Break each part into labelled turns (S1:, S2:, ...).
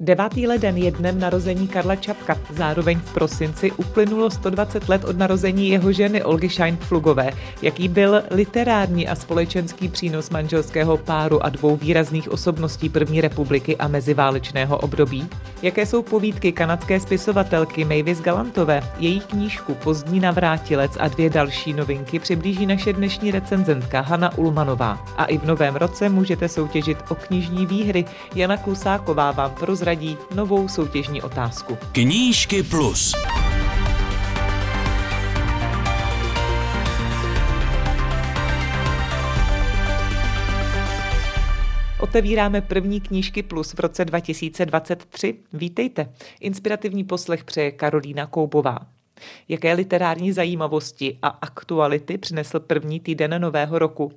S1: Devátý leden je dnem narození Karla Čapka. Zároveň v prosinci uplynulo 120 let od narození jeho ženy Olgy Scheinpflugové. Jaký byl literární a společenský přínos manželského páru a dvou výrazných osobností první republiky a meziválečného období? Jaké jsou povídky kanadské spisovatelky Mavis Galantové? Její knížku Pozdní navrátilec a dvě další novinky přiblíží naše dnešní recenzentka Hanna Ulmanová. A i v novém roce můžete soutěžit o knižní výhry. Jana Klusáková vám prozradí prozradí novou soutěžní otázku.
S2: Knížky plus.
S1: Otevíráme první knížky plus v roce 2023. Vítejte. Inspirativní poslech přeje Karolína Koubová. Jaké literární zajímavosti a aktuality přinesl první týden nového roku?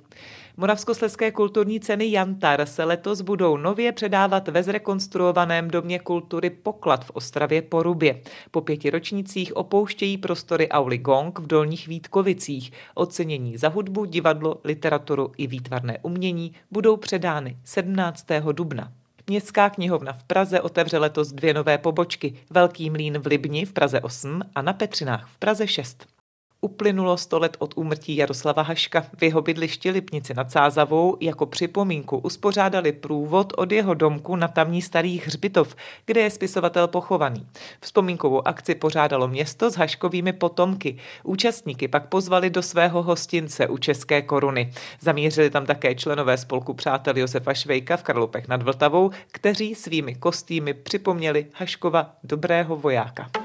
S1: Moravskoslezské kulturní ceny Jantar se letos budou nově předávat ve zrekonstruovaném domě kultury Poklad v Ostravě Porubě. Po pěti ročnících opouštějí prostory Auli Gong v Dolních Vítkovicích. Ocenění za hudbu, divadlo, literaturu i výtvarné umění budou předány 17. dubna. Městská knihovna v Praze otevře letos dvě nové pobočky. Velký mlín v Libni v Praze 8 a na Petřinách v Praze 6. Uplynulo sto let od úmrtí Jaroslava Haška. V jeho bydlišti Lipnici nad Sázavou jako připomínku uspořádali průvod od jeho domku na tamní starý hřbitov, kde je spisovatel pochovaný. Vzpomínkovou akci pořádalo město s Haškovými potomky. Účastníky pak pozvali do svého hostince u České koruny. Zamířili tam také členové spolku přátel Josefa Švejka v Karlupech nad Vltavou, kteří svými kostýmy připomněli Haškova dobrého vojáka.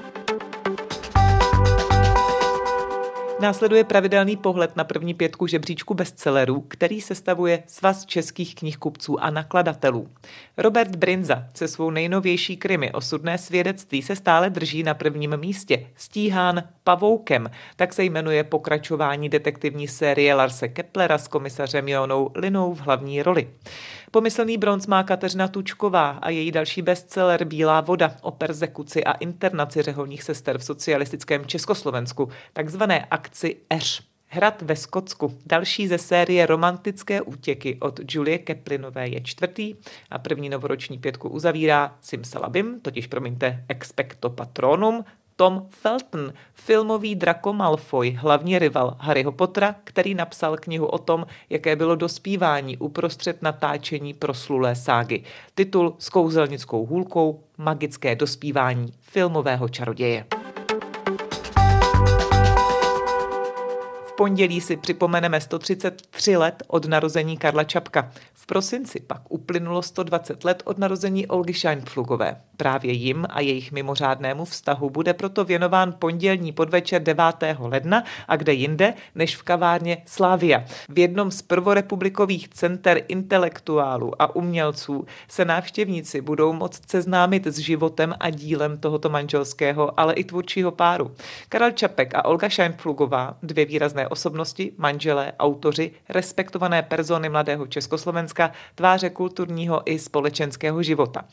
S1: Následuje pravidelný pohled na první pětku žebříčku bestsellerů, který sestavuje Svaz českých knihkupců a nakladatelů. Robert Brinza se svou nejnovější krimi Osudné svědectví se stále drží na prvním místě. Stíhán Pavoukem, tak se jmenuje pokračování detektivní série Larse Keplera s komisařem Jonou Linou v hlavní roli. Pomyslný bronz má Kateřina Tučková a její další bestseller Bílá voda o persekuci a internaci řeholních sester v socialistickém Československu, takzvané akci Eř. Hrad ve Skotsku. Další ze série Romantické útěky od Julie Keplinové je čtvrtý a první novoroční pětku uzavírá Simsalabim, totiž promiňte Expecto Patronum, tom Felton, filmový Draco Malfoy, hlavní rival Harryho Pottera, který napsal knihu o tom, jaké bylo dospívání uprostřed natáčení proslulé ságy. Titul s kouzelnickou hůlkou Magické dospívání filmového čaroděje. pondělí si připomeneme 133 let od narození Karla Čapka. V prosinci pak uplynulo 120 let od narození Olgy Scheinpflugové. Právě jim a jejich mimořádnému vztahu bude proto věnován pondělní podvečer 9. ledna a kde jinde než v kavárně Slávia. V jednom z prvorepublikových center intelektuálů a umělců se návštěvníci budou moct seznámit s životem a dílem tohoto manželského, ale i tvůrčího páru. Karel Čapek a Olga Scheinpflugová, dvě výrazné osobnosti, manželé, autoři, respektované persony mladého Československa, tváře kulturního i společenského života.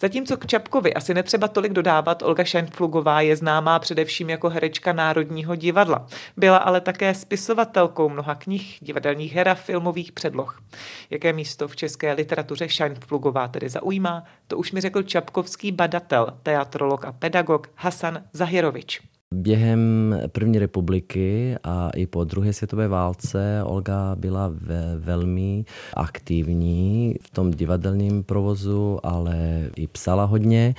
S1: Zatímco k Čapkovi asi netřeba tolik dodávat, Olga Šenflugová je známá především jako herečka Národního divadla. Byla ale také spisovatelkou mnoha knih, divadelních her a filmových předloh. Jaké místo v české literatuře Šenflugová tedy zaujímá, to už mi řekl čapkovský badatel, teatrolog a pedagog Hasan Zahirovič.
S3: Během první republiky a i po druhé světové válce Olga byla ve, velmi aktivní v tom divadelním provozu, ale i psala hodně.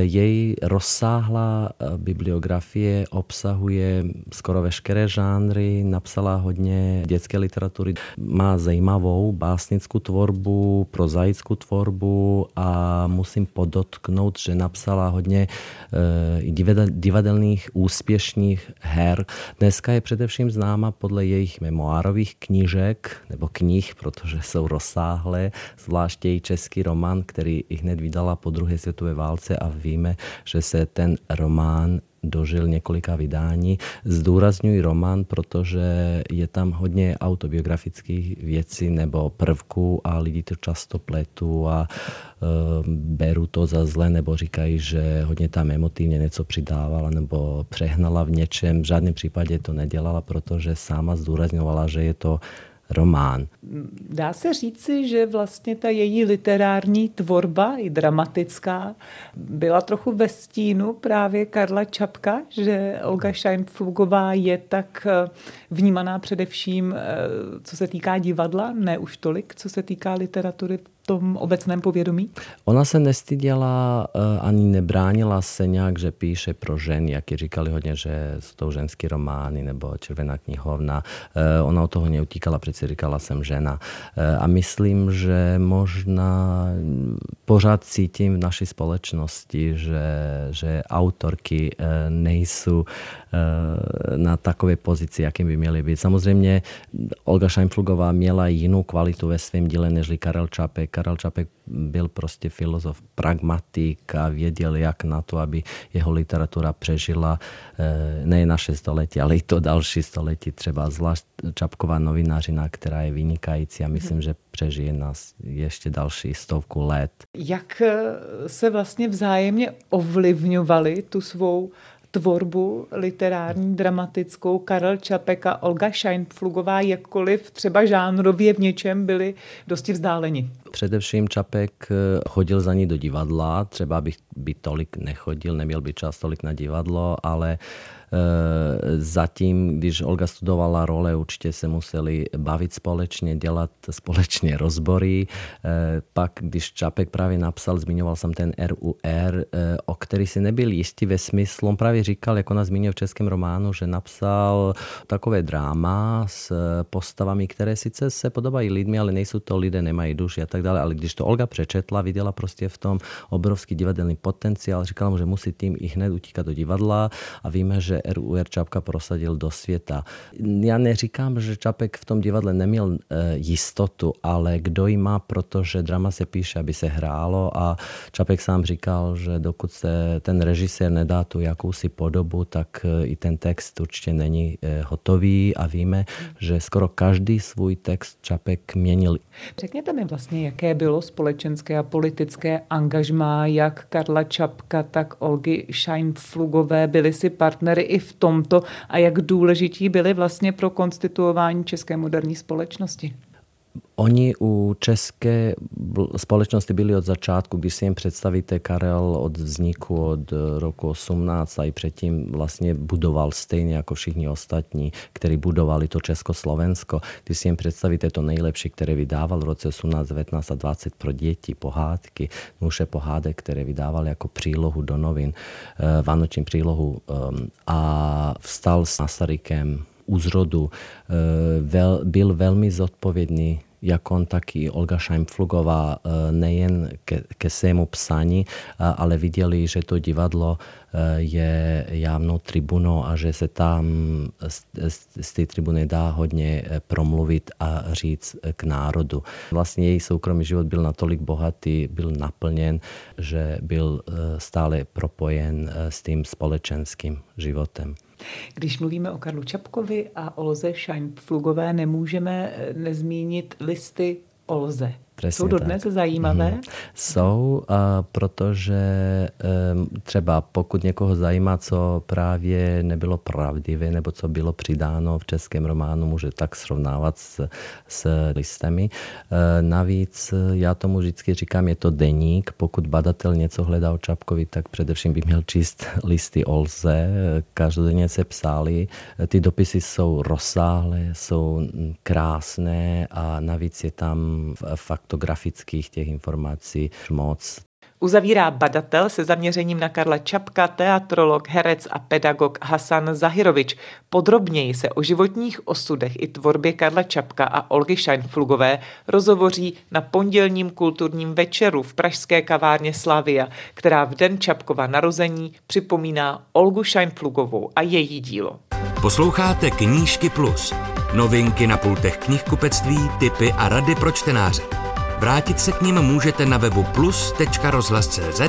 S3: Její rozsáhlá bibliografie obsahuje skoro veškeré žánry, napsala hodně dětské literatury, má zajímavou básnickou tvorbu, prozaickou tvorbu a musím podotknout, že napsala hodně divadelných úspěšných her. Dneska je především známa podle jejich memoárových knížek nebo knih, protože jsou rozsáhlé, zvláště její český román, který i hned vydala po druhé světové válce a víme, že se ten román dožil několika vydání. Zdůrazňuji román, protože je tam hodně autobiografických věcí nebo prvků a lidi to často pletu a e, beru to za zle nebo říkají, že hodně tam emotivně něco přidávala nebo přehnala v něčem. V žádném případě to nedělala, protože sama zdůrazňovala, že je to román.
S1: Dá se říci, že vlastně ta její literární tvorba, i dramatická, byla trochu ve stínu právě Karla Čapka, že Olga Scheinflugová je tak eh, vnímaná především, eh, co se týká divadla, ne už tolik, co se týká literatury tom obecném povědomí?
S3: Ona se nestyděla eh, ani nebránila se nějak, že píše pro ženy, jak říkali hodně, že jsou to ženský romány nebo červená knihovna. Eh, ona od toho neutíkala, přeci říkala jsem žena. Eh, a myslím, že možná pořád cítím v naší společnosti, že, že autorky nejsou na takové pozici, jakým by měly být. Samozřejmě Olga Scheinflugová měla jinou kvalitu ve svém díle než Karel Čapek. Karel Čapek byl prostě filozof, pragmatik a věděl, jak na to, aby jeho literatura přežila eh, ne naše století, ale i to další století. Třeba zvlášť Čapková novinářina, která je vynikající a myslím, hmm. že přežije nás ještě další stovku let.
S1: Jak eh, se vlastně vzájemně ovlivňovali tu svou tvorbu literární, dramatickou Karel Čapek a Olga Scheinflugová, jakkoliv třeba žánrově v něčem byli dosti vzdáleni.
S3: Především Čapek eh, chodil za ní do divadla, třeba bych by tolik nechodil, neměl by čas tolik na divadlo, ale zatím, když Olga studovala role, určitě se museli bavit společně, dělat společně rozbory. Eh, pak, když Čapek právě napsal, zmiňoval jsem ten RUR, eh, o který si nebyl jistý ve smyslu, on právě říkal, jako ona zmínil v českém románu, že napsal takové dráma s postavami, které sice se podobají lidmi, ale nejsou to lidé, nemají duši a tak dále. Ale když to Olga přečetla, viděla prostě v tom obrovský divadelný potenciál, říkala mu, že musí tým i hned utíkat do divadla a víme, že RUR Čapka prosadil do světa. Já neříkám, že Čapek v tom divadle neměl e, jistotu, ale kdo ji má, protože drama se píše, aby se hrálo a Čapek sám říkal, že dokud se ten režisér nedá tu jakousi podobu, tak e, i ten text určitě není e, hotový a víme, že skoro každý svůj text Čapek měnil.
S1: Řekněte mi vlastně, jaké bylo společenské a politické angažmá jak Karla Čapka, tak Olgy Scheinflugové. Byli si partnery i v tomto a jak důležití byli vlastně pro konstituování české moderní společnosti?
S3: Oni u české společnosti byli od začátku, když si jim představíte Karel od vzniku od roku 18 a i předtím vlastně budoval stejně jako všichni ostatní, kteří budovali to Československo. Když si jim představíte to nejlepší, které vydával v roce 18, 19 a 20 pro děti, pohádky, muše pohádek, které vydával jako přílohu do novin, eh, vánoční přílohu ehm, a vstal s Masarykem u zrodu, eh, byl velmi zodpovědný jak on, tak i Olga Šajmflugová eh, nejen ke, ke svému psaní, ale viděli, že to divadlo eh, je javnou tribunou a že se tam z, z té tribuny dá hodně promluvit a říct k národu. Vlastně její soukromý život byl natolik bohatý, byl naplněn, že byl stále propojen s tím společenským životem.
S1: Když mluvíme o Karlu Čapkovi a Olze Scheinpflugové, nemůžeme eh, nezmínit listy Olze. Přesně Jsou dodnes tak. zajímavé? Mm.
S3: Jsou, a protože um, třeba pokud někoho zajímá, co právě nebylo pravdivé, nebo co bylo přidáno v českém románu, může tak srovnávat s, s listami. E, navíc já tomu vždycky říkám, je to deník. Pokud badatel něco hledá o Čapkovi, tak především by měl číst listy Olze. Každodenně se psali. Ty dopisy jsou rozsáhlé, jsou krásné a navíc je tam fakt faktografických těch informací moc.
S1: Uzavírá badatel se zaměřením na Karla Čapka, teatrolog, herec a pedagog Hasan Zahirovič. Podrobněji se o životních osudech i tvorbě Karla Čapka a Olgy Scheinflugové rozhovoří na pondělním kulturním večeru v pražské kavárně Slavia, která v den Čapkova narození připomíná Olgu Scheinflugovou a její dílo.
S2: Posloucháte Knížky Plus. Novinky na pultech knihkupectví, typy a rady pro čtenáře. Vrátit se k ním můžete na webu plus.rozhlas.cz,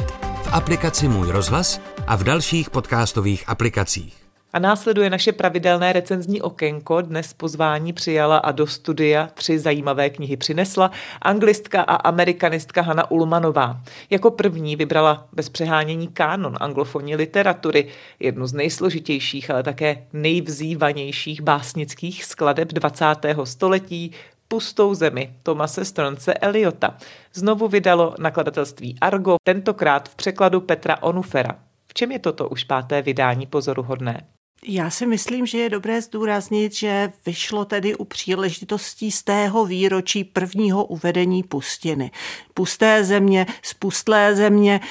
S2: v aplikaci Můj rozhlas a v dalších podcastových aplikacích.
S1: A následuje naše pravidelné recenzní okénko. Dnes pozvání přijala a do studia tři zajímavé knihy přinesla anglistka a amerikanistka Hanna Ulmanová. Jako první vybrala bez přehánění kánon anglofonní literatury, jednu z nejsložitějších, ale také nejvzývanějších básnických skladeb 20. století Pustou zemi Tomase Stronce Eliota znovu vydalo nakladatelství Argo, tentokrát v překladu Petra Onufera. V čem je toto už páté vydání pozoruhodné?
S4: Já si myslím, že je dobré zdůraznit, že vyšlo tedy u příležitostí z tého výročí prvního uvedení pustiny. Pusté země, spustlé země,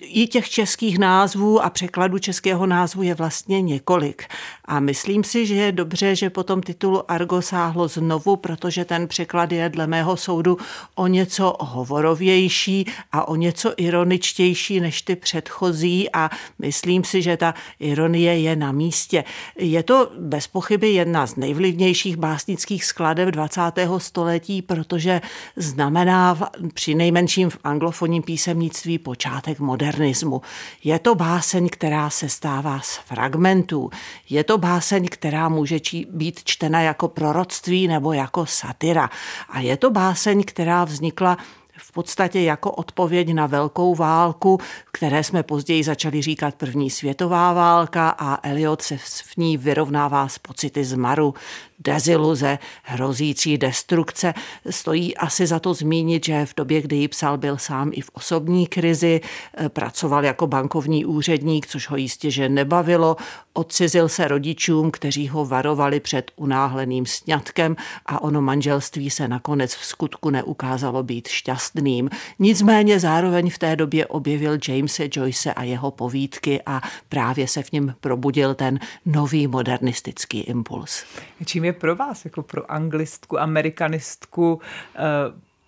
S4: i těch českých názvů a překladu českého názvu je vlastně několik. A myslím si, že je dobře, že potom titulu Argo sáhlo znovu, protože ten překlad je dle mého soudu o něco hovorovější a o něco ironičtější než ty předchozí a myslím si, že ta ironie je na místě místě. Je to bez pochyby jedna z nejvlivnějších básnických skladeb 20. století, protože znamená při nejmenším v anglofonním písemnictví počátek modernismu. Je to báseň, která se stává z fragmentů. Je to báseň, která může být čtena jako proroctví nebo jako satyra. A je to báseň, která vznikla v podstatě jako odpověď na velkou válku, které jsme později začali říkat první světová válka a Eliot se v ní vyrovnává s pocity zmaru, deziluze, hrozící destrukce. Stojí asi za to zmínit, že v době, kdy ji psal, byl sám i v osobní krizi, pracoval jako bankovní úředník, což ho jistě, že nebavilo, odcizil se rodičům, kteří ho varovali před unáhleným sňatkem a ono manželství se nakonec v skutku neukázalo být šťastným. Nicméně zároveň v té době objevil Jamese Joyce a jeho povídky a právě se v něm probudil ten nový modernistický impuls.
S1: Čím je pro vás, jako pro anglistku, amerikanistku, eh,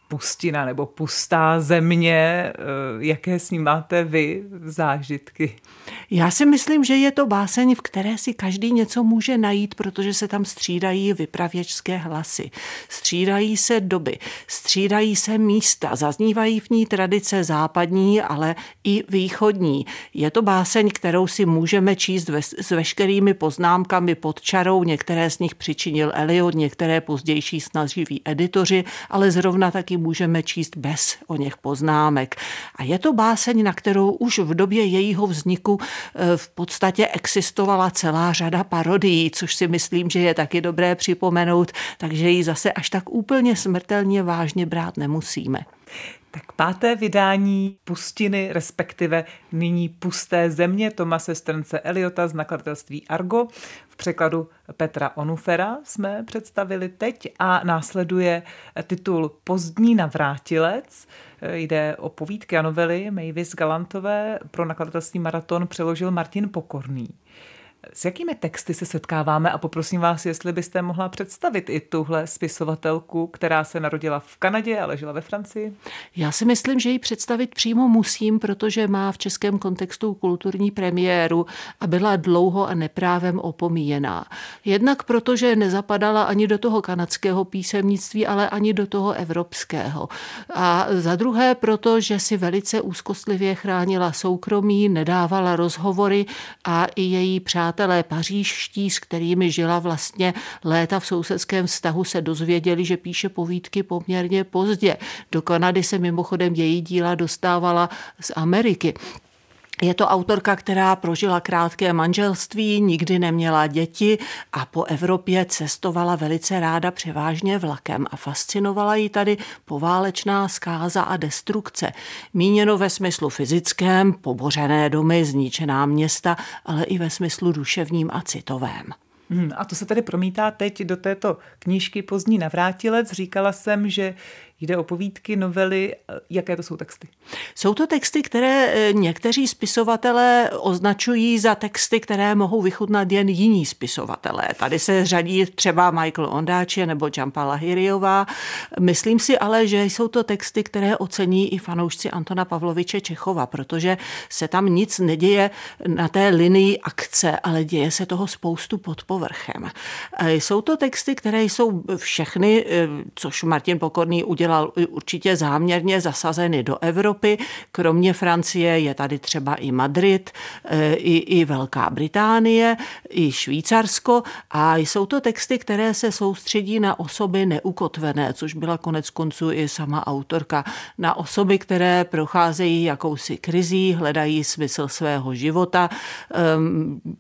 S1: pustina nebo pustá země, eh, jaké s ním máte vy zážitky?
S4: Já si myslím, že je to báseň, v které si každý něco může najít, protože se tam střídají vypravěčské hlasy, střídají se doby, střídají se místa, zaznívají v ní tradice západní, ale i východní. Je to báseň, kterou si můžeme číst ve, s veškerými poznámkami pod čarou, některé z nich přičinil Eliot, některé pozdější snaživí editoři, ale zrovna taky můžeme číst bez o něch poznámek. A je to báseň, na kterou už v době jejího vzniku eh, v podstatě existovala celá řada parodií, což si myslím, že je taky dobré připomenout, takže ji zase až tak úplně smrtelně vážně brát nemusíme.
S1: Tak páté vydání Pustiny, respektive nyní Pusté země Tomase Strnce Eliota z nakladatelství Argo překladu Petra Onufera jsme představili teď a následuje titul Pozdní navrátilec. Jde o povídky a novely Mavis Galantové pro nakladatelství Maraton přeložil Martin Pokorný. S jakými texty se setkáváme a poprosím vás, jestli byste mohla představit i tuhle spisovatelku, která se narodila v Kanadě, ale žila ve Francii?
S4: Já si myslím, že ji představit přímo musím, protože má v českém kontextu kulturní premiéru a byla dlouho a neprávem opomíjená. Jednak protože nezapadala ani do toho kanadského písemnictví, ale ani do toho evropského. A za druhé proto, že si velice úzkostlivě chránila soukromí, nedávala rozhovory a i její přátelé přátelé pařížští, s kterými žila vlastně léta v sousedském vztahu, se dozvěděli, že píše povídky poměrně pozdě. Do Kanady se mimochodem její díla dostávala z Ameriky. Je to autorka, která prožila krátké manželství, nikdy neměla děti a po Evropě cestovala velice ráda převážně vlakem a fascinovala ji tady poválečná zkáza a destrukce. Míněno ve smyslu fyzickém, pobořené domy, zničená města, ale i ve smyslu duševním a citovém.
S1: Hmm, a to se tedy promítá teď do této knížky Pozdní navrátilec. Říkala jsem, že Jde o povídky, novely. Jaké to jsou texty?
S4: Jsou to texty, které eh, někteří spisovatelé označují za texty, které mohou vychutnat jen jiní spisovatelé. Tady se řadí třeba Michael Ondáče nebo Jampa Lahiriová. Myslím si ale, že jsou to texty, které ocení i fanoušci Antona Pavloviče Čechova, protože se tam nic neděje na té linii akce, ale děje se toho spoustu pod povrchem. Eh, jsou to texty, které jsou všechny, eh, což Martin Pokorný udělal byla určitě záměrně zasazeny do Evropy. Kromě Francie je tady třeba i Madrid, e, i, i Velká Británie, i Švýcarsko. A jsou to texty, které se soustředí na osoby neukotvené, což byla konec konců i sama autorka, na osoby, které procházejí jakousi krizí, hledají smysl svého života,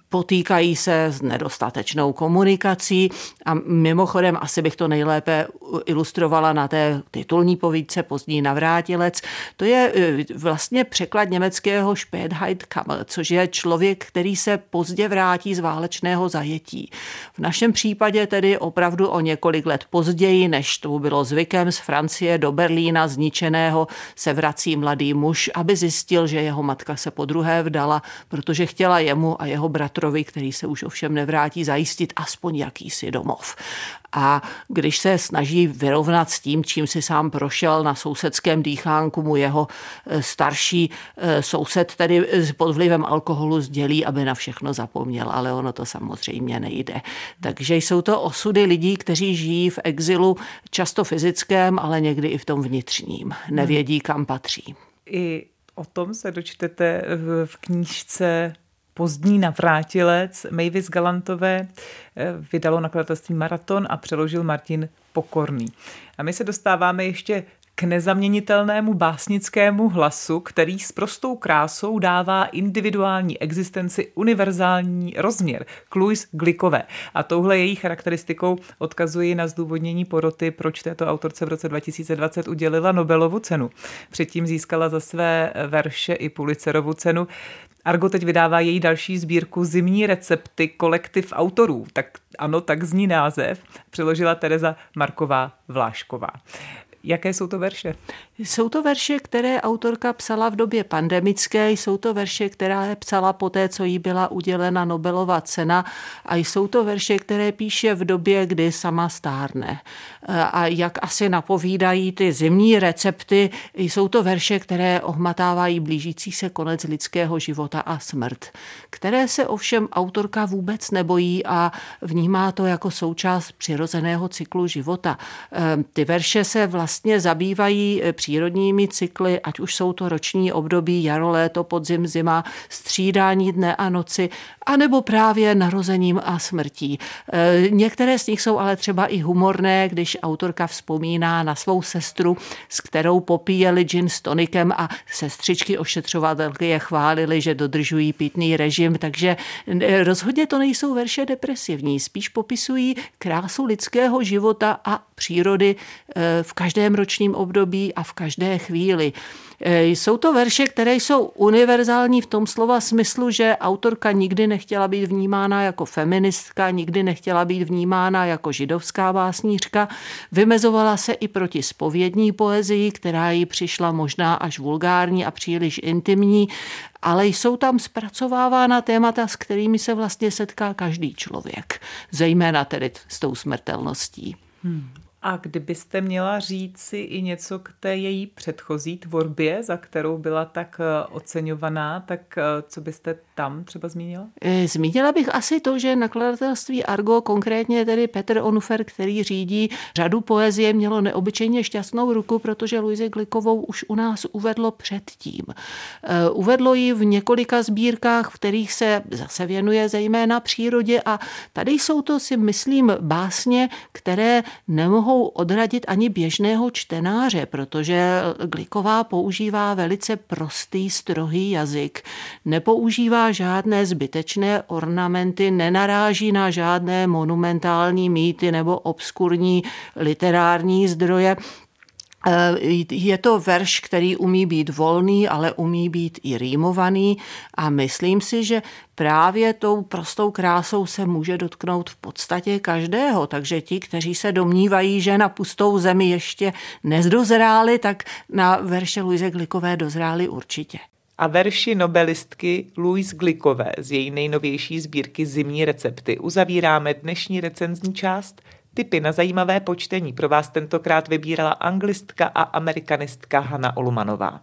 S4: potýkají se s nedostatečnou komunikací a mimochodem asi bych to nejlépe ilustrovala na té titulní povídce Pozdní navrátilec. To je e, vlastně překlad německého Spätheitkammer, což je člověk, který se pozdě vrátí z válečného zajetí. V našem případě tedy opravdu o několik let později, než to bylo zvykem z Francie do Berlína zničeného, se vrací mladý muž, aby zjistil, že jeho matka se po druhé vdala, protože chtěla jemu a jeho bratrovi, který se už ovšem nevrátí, zajistit aspoň jakýsi domov. A když se snaží vyrovnat s tím, čím si sám prošel na sousedském dýchánku, mu jeho e, starší e, soused tedy pod vlivem alkoholu sdělí, aby na všechno zapomněl, ale ono to samozřejmě nejde. Takže jsou to osudy lidí, kteří žijí v exilu, často fyzickém, ale někdy i v tom vnitřním. Nevědí, kam patří.
S1: I o tom se dočtete v knížce pozdní navrátilec Mavis Galantové eh, vydalo nakladatelství Maraton a přeložil Martin Pokorný. A my se dostáváme ještě k nezaměnitelnému básnickému hlasu, který s prostou krásou dává individuální existenci univerzální rozměr, k Louise Glikové. A touhle její charakteristikou odkazuji na zdůvodnění poroty, proč této autorce v roce 2020 udělila Nobelovu cenu. Předtím získala za své verše i Pulitzerovu cenu. Argo teď vydává její další sbírku Zimní recepty kolektiv autorů. Tak ano, tak zní název. Přiložila Tereza Marková Vlášková. Jaké jsou to verše?
S4: Jsou to verše, které autorka psala v době pandemické, jsou to verše, které psala po té, co jí byla udělena Nobelova cena a jsou to verše, které píše v době, kdy sama stárne. A jak asi napovídají ty zimní recepty, jsou to verše, které ohmatávají blížící se konec lidského života a smrt, které se ovšem autorka vůbec nebojí a vnímá to jako součást přirozeného cyklu života. Ehm, ty verše se vlastně zabývají přírodními cykly, ať už jsou to roční období, jaro, léto, podzim, zima, střídání dne a noci, anebo právě narozením a smrtí. E, některé z nich jsou ale třeba i humorné, když autorka vzpomíná na svou sestru, s kterou popíjeli gin s tonikem a sestřičky ošetřovatelky je chválili, že dodržují pitný režim, takže e, rozhodně to nejsou verše depresivní, spíš popisují krásu lidského života a přírody v každém ročním období a v každé chvíli. E, jsou to verše, které jsou univerzální v tom slova smyslu, že autorka nikdy nechtěla být vnímána jako feministka, nikdy nechtěla být vnímána jako židovská básnířka. Vymezovala se i proti spovědní poezii, která jí přišla možná až vulgární a příliš intimní, ale jsou tam zpracovávána témata, s kterými se vlastně setká každý člověk, zejména tedy s tou smrtelností. Hmm.
S1: A kdybyste měla říct si i něco k té její předchozí tvorbě, za kterou byla tak eh, oceňovaná, tak eh, co byste tam třeba zmínila?
S4: Eh, zmínila bych asi to, že nakladatelství Argo, konkrétně tedy Petr Onufer, který řídí řadu poezie, mělo neobyčejně šťastnou ruku, protože Luizi Glikovou už u nás uvedlo předtím. Uvedlo ji v několika sbírkách, v kterých se zase věnuje zejména přírodě a tady jsou to si myslím básně, které nemohou nemohou odradit ani běžného čtenáře, protože Gliková používá velice prostý, strohý jazyk, nepoužívá žádné zbytečné ornamenty, nenaráží na žádné monumentální mýty nebo obskurní literární zdroje. Eh, je to verš, který umí být volný, ale umí být i rýmovaný a myslím si, že právě tou prostou krásou se může dotknout v podstatě každého. Takže ti, kteří se domnívají, že na pustou zemi ještě nezdozráli, tak na verše Luise Glikové dozráli určitě.
S1: A verši nobelistky Louise Glikové z její nejnovější sbírky Zimní recepty uzavíráme dnešní recenzní část – Tipy na zajímavé počtení pro vás tentokrát vybírala anglistka a amerikanistka Hanna Olumanová.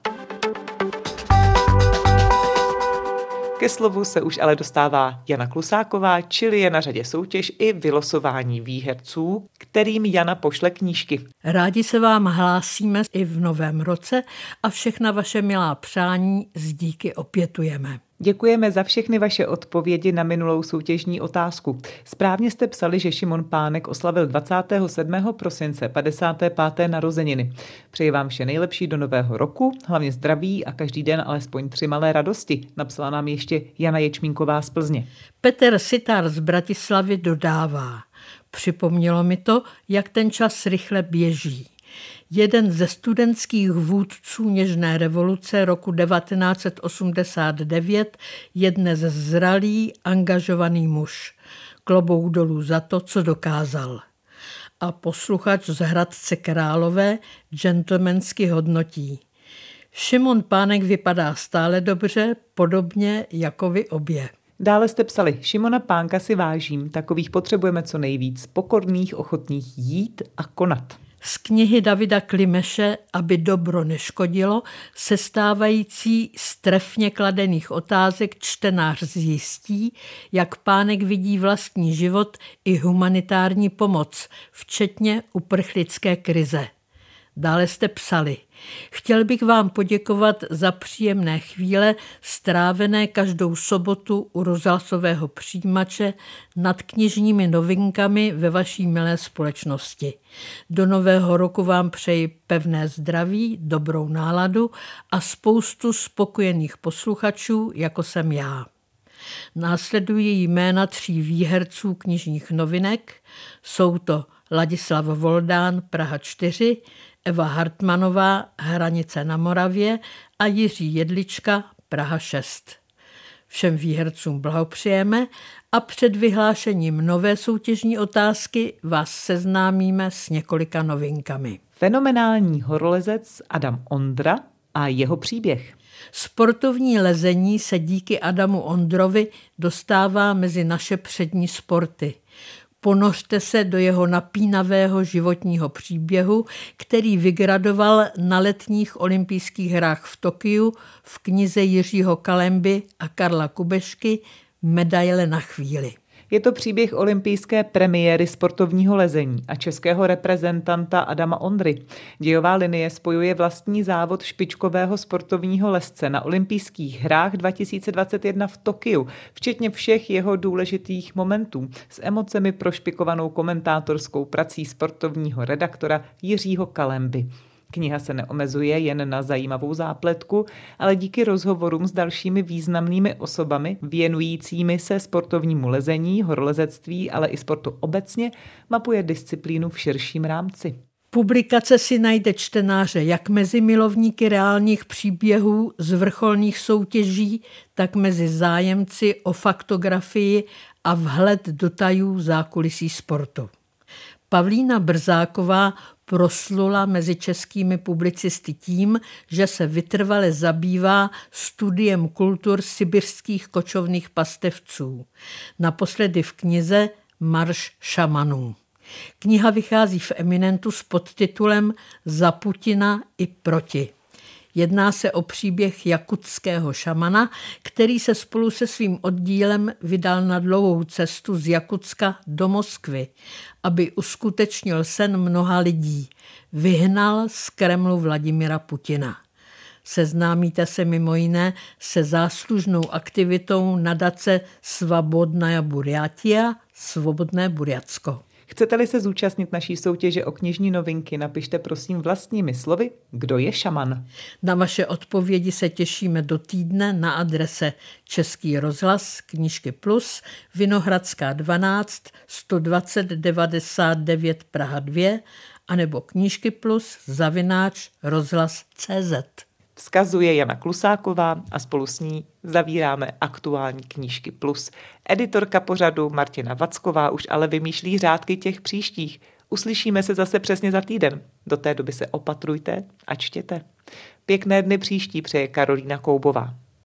S1: Ke slovu se už ale dostává Jana Klusáková, čili je na řadě soutěž i vylosování výherců, kterým Jana pošle knížky.
S5: Rádi se vám hlásíme i v novém roce a všechna vaše milá přání z díky opětujeme.
S1: Děkujeme za všechny vaše odpovědi na minulou soutěžní otázku. Správně jste psali, že Šimon Pánek oslavil 27. prosince 55. narozeniny. Přeji vám vše nejlepší do nového roku, hlavně zdraví a každý den alespoň tři malé radosti, napsala nám ještě Jana Ječmínková z Plzně.
S5: Petr Sitar z Bratislavy dodává. Připomnělo mi to, jak ten čas rychle běží. Jeden ze studentských vůdců Něžné revoluce roku 1989 je dnes zralý, angažovaný muž. Klobouk dolů za to, co dokázal. A posluchač z Hradce Králové gentlemansky hodnotí. Šimon Pánek vypadá stále dobře, podobně jako vy obě.
S1: Dále jste psali, Šimona Pánka si vážím, takových potřebujeme co nejvíc, pokorných, ochotných jít a konat
S5: z knihy Davida Klimeše Aby dobro neškodilo, sestávající z trefně kladených otázek čtenář zjistí, jak pánek vidí vlastní život i humanitární pomoc, včetně uprchlické krize. Dále jste psali. Chtěl bych vám poděkovat za příjemné chvíle strávené každou sobotu u rozhlasového přijímače nad knižními novinkami ve vaší milé společnosti. Do nového roku vám přeji pevné zdraví, dobrou náladu a spoustu spokojených posluchačů, jako jsem já. Následují jména tří výherců knižních novinek. Jsou to Ladislav Voldán, Praha 4, Eva Hartmanová, Hranice na Moravě a Jiří Jedlička, Praha 6. Všem výhercům blahopřejeme a před vyhlášením nové soutěžní otázky vás seznámíme s několika novinkami.
S1: Fenomenální horolezec Adam Ondra a jeho příběh.
S5: Sportovní lezení se díky Adamu Ondrovi dostává mezi naše přední sporty ponořte se do jeho napínavého životního příběhu, který vygradoval na letních olympijských hrách v Tokiu v knize Jiřího Kalemby a Karla Kubešky Medaile na chvíli.
S1: Je to příběh olympijské premiéry sportovního lezení a českého reprezentanta Adama Ondry. Dějová linie spojuje vlastní závod špičkového sportovního lezce na olympijských hrách 2021 v Tokiu, včetně všech jeho důležitých momentů, s emocemi prošpikovanou komentátorskou prací sportovního redaktora Jiřího Kalemby. Kniha se neomezuje jen na zajímavou zápletku, ale díky rozhovorům s dalšími významnými osobami věnujícími se sportovnímu lezení, horolezectví, ale i sportu obecně, mapuje disciplínu v širším rámci.
S5: Publikace si najde čtenáře jak mezi milovníky reálných příběhů z vrcholných soutěží, tak mezi zájemci o faktografii a vhled do tajů zákulisí sportu. Pavlína Brzáková proslula mezi českými publicisty tím, že se vytrvale zabývá studiem kultur sibirských kočovných pastevců. Naposledy v knize Marš šamanů. Kniha vychází v Eminentu s podtitulem Za Putina i proti. Jedná se o příběh jakutského šamana, který se spolu se svým oddílem vydal na dlouhou cestu z Jakutska do Moskvy, aby uskutečnil sen mnoha lidí. Vyhnal z Kremlu Vladimira Putina. Seznámíte se mimo jiné se záslužnou aktivitou nadace Svobodná Buriatia, Svobodné Buriacko.
S1: Chcete-li se zúčastnit naší soutěže o knižní novinky, napište prosím vlastními slovy, kdo je šaman.
S5: Na vaše odpovědi se těšíme do týdne na adrese Český rozhlas, knížky plus, Vinohradská 12, 120 99 Praha 2, anebo knížky plus, zavináč rozhlas CZ
S1: vzkazuje Jana Klusáková a spolu s ní zavíráme aktuální knížky plus. Editorka pořadu Martina Vacková už ale vymýšlí řádky těch příštích. Uslyšíme se zase přesně za týden. Do té doby se opatrujte a čtěte. Pěkné dny příští přeje Karolína Koubová.